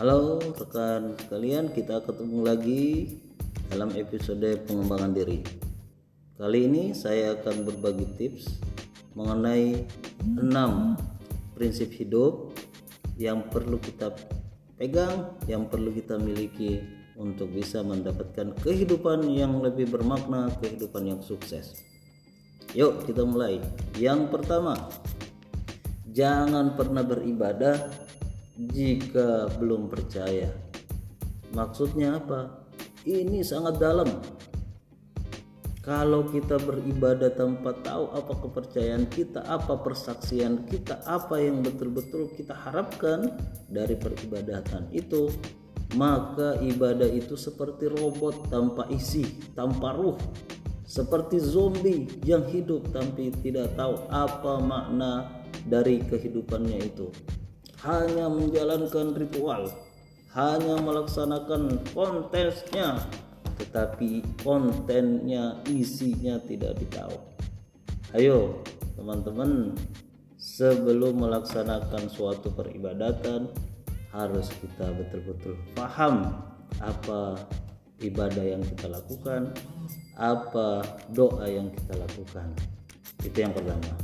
Halo rekan sekalian, kita ketemu lagi dalam episode pengembangan diri. Kali ini saya akan berbagi tips mengenai 6 prinsip hidup yang perlu kita pegang, yang perlu kita miliki untuk bisa mendapatkan kehidupan yang lebih bermakna, kehidupan yang sukses. Yuk, kita mulai. Yang pertama, jangan pernah beribadah jika belum percaya. Maksudnya apa? Ini sangat dalam. Kalau kita beribadah tanpa tahu apa kepercayaan kita, apa persaksian kita, apa yang betul-betul kita harapkan dari peribadatan itu, maka ibadah itu seperti robot tanpa isi, tanpa ruh, seperti zombie yang hidup tapi tidak tahu apa makna dari kehidupannya itu hanya menjalankan ritual, hanya melaksanakan kontesnya, tetapi kontennya, isinya tidak ditahu. Ayo, teman-teman, sebelum melaksanakan suatu peribadatan, harus kita betul-betul paham apa ibadah yang kita lakukan, apa doa yang kita lakukan. Itu yang pertama.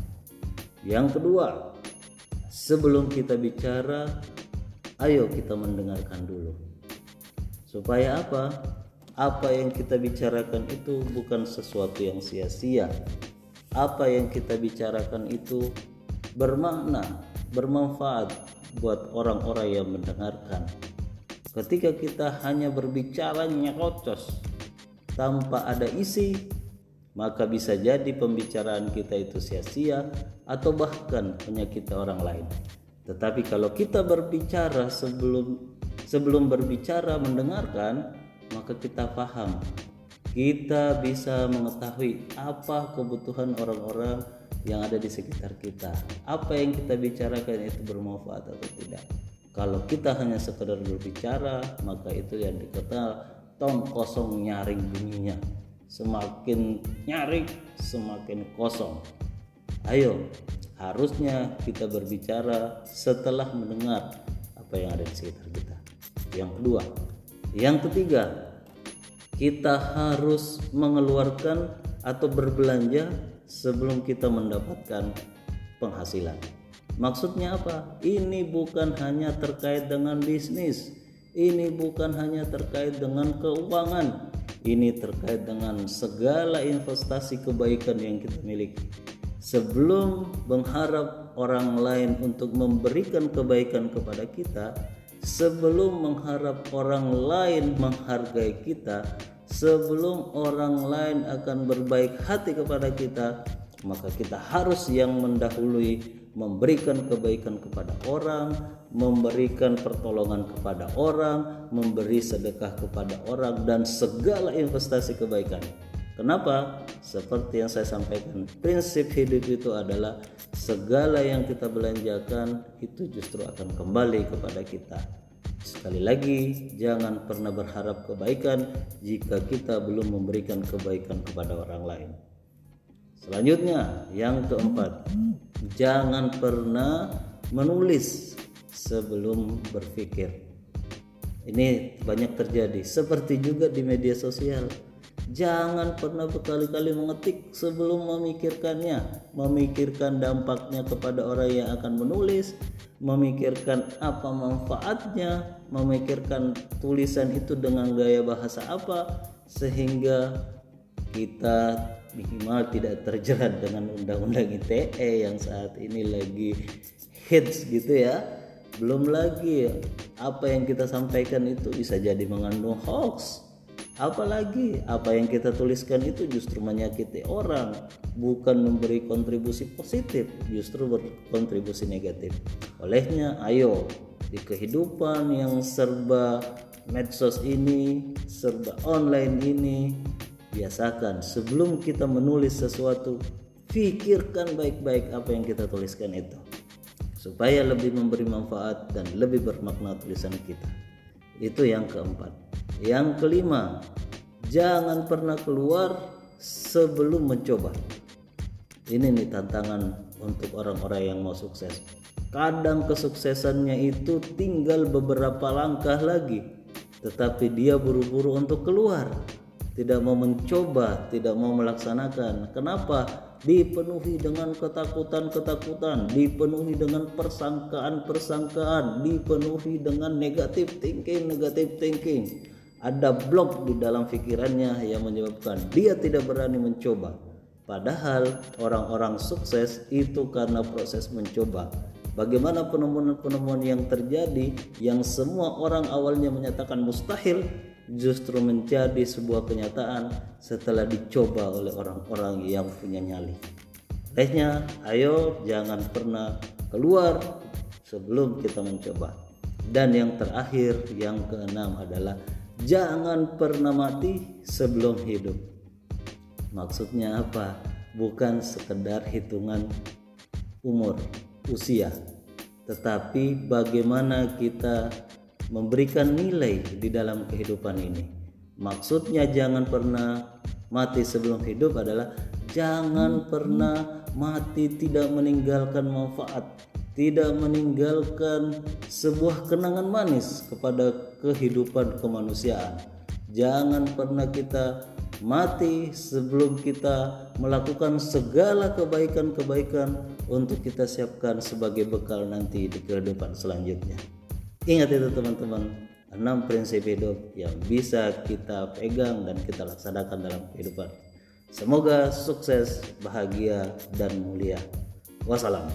Yang kedua, sebelum kita bicara ayo kita mendengarkan dulu. Supaya apa? Apa yang kita bicarakan itu bukan sesuatu yang sia-sia. Apa yang kita bicarakan itu bermakna bermanfaat buat orang-orang yang mendengarkan. Ketika kita hanya berbicara nyerocos tanpa ada isi maka bisa jadi pembicaraan kita itu sia-sia atau bahkan menyakiti orang lain. Tetapi kalau kita berbicara sebelum sebelum berbicara mendengarkan, maka kita paham. Kita bisa mengetahui apa kebutuhan orang-orang yang ada di sekitar kita. Apa yang kita bicarakan itu bermanfaat atau tidak. Kalau kita hanya sekedar berbicara, maka itu yang dikenal tong kosong nyaring bunyinya semakin nyari semakin kosong. Ayo harusnya kita berbicara setelah mendengar apa yang ada di sekitar kita. Yang kedua yang ketiga kita harus mengeluarkan atau berbelanja sebelum kita mendapatkan penghasilan. Maksudnya apa? Ini bukan hanya terkait dengan bisnis ini bukan hanya terkait dengan keuangan ini terkait dengan segala investasi kebaikan yang kita miliki. Sebelum mengharap orang lain untuk memberikan kebaikan kepada kita, sebelum mengharap orang lain menghargai kita, sebelum orang lain akan berbaik hati kepada kita, maka kita harus yang mendahului memberikan kebaikan kepada orang, memberikan pertolongan kepada orang, memberi sedekah kepada orang dan segala investasi kebaikan. Kenapa? Seperti yang saya sampaikan, prinsip hidup itu adalah segala yang kita belanjakan itu justru akan kembali kepada kita. Sekali lagi, jangan pernah berharap kebaikan jika kita belum memberikan kebaikan kepada orang lain. Selanjutnya, yang keempat, jangan pernah menulis sebelum berpikir. Ini banyak terjadi, seperti juga di media sosial. Jangan pernah berkali-kali mengetik sebelum memikirkannya, memikirkan dampaknya kepada orang yang akan menulis, memikirkan apa manfaatnya, memikirkan tulisan itu dengan gaya bahasa apa, sehingga kita minimal tidak terjerat dengan undang-undang ITE yang saat ini lagi hits gitu ya. Belum lagi apa yang kita sampaikan itu bisa jadi mengandung hoax. Apalagi apa yang kita tuliskan itu justru menyakiti orang bukan memberi kontribusi positif justru berkontribusi negatif. Olehnya ayo di kehidupan yang serba medsos ini serba online ini biasakan sebelum kita menulis sesuatu pikirkan baik-baik apa yang kita tuliskan itu supaya lebih memberi manfaat dan lebih bermakna tulisan kita. Itu yang keempat. Yang kelima jangan pernah keluar sebelum mencoba. Ini nih tantangan untuk orang-orang yang mau sukses. Kadang kesuksesannya itu tinggal beberapa langkah lagi tetapi dia buru-buru untuk keluar tidak mau mencoba tidak mau melaksanakan. Kenapa? Dipenuhi dengan ketakutan-ketakutan dipenuhi dengan persangkaan-persangkaan dipenuhi dengan negatif thinking negatif thinking. Ada blok di dalam pikirannya yang menyebabkan dia tidak berani mencoba. Padahal orang-orang sukses itu karena proses mencoba. Bagaimana penemuan-penemuan yang terjadi yang semua orang awalnya menyatakan mustahil justru menjadi sebuah kenyataan setelah dicoba oleh orang-orang yang punya nyali. Olehnya, ayo jangan pernah keluar sebelum kita mencoba. Dan yang terakhir, yang keenam adalah jangan pernah mati sebelum hidup. Maksudnya apa? Bukan sekedar hitungan umur, usia, tetapi bagaimana kita memberikan nilai di dalam kehidupan ini. Maksudnya jangan pernah mati sebelum hidup adalah jangan pernah mati tidak meninggalkan manfaat, tidak meninggalkan sebuah kenangan manis kepada kehidupan kemanusiaan. Jangan pernah kita mati sebelum kita melakukan segala kebaikan-kebaikan untuk kita siapkan sebagai bekal nanti di kehidupan selanjutnya. Ingat itu teman-teman, enam prinsip hidup yang bisa kita pegang dan kita laksanakan dalam kehidupan. Semoga sukses, bahagia, dan mulia. Wassalam.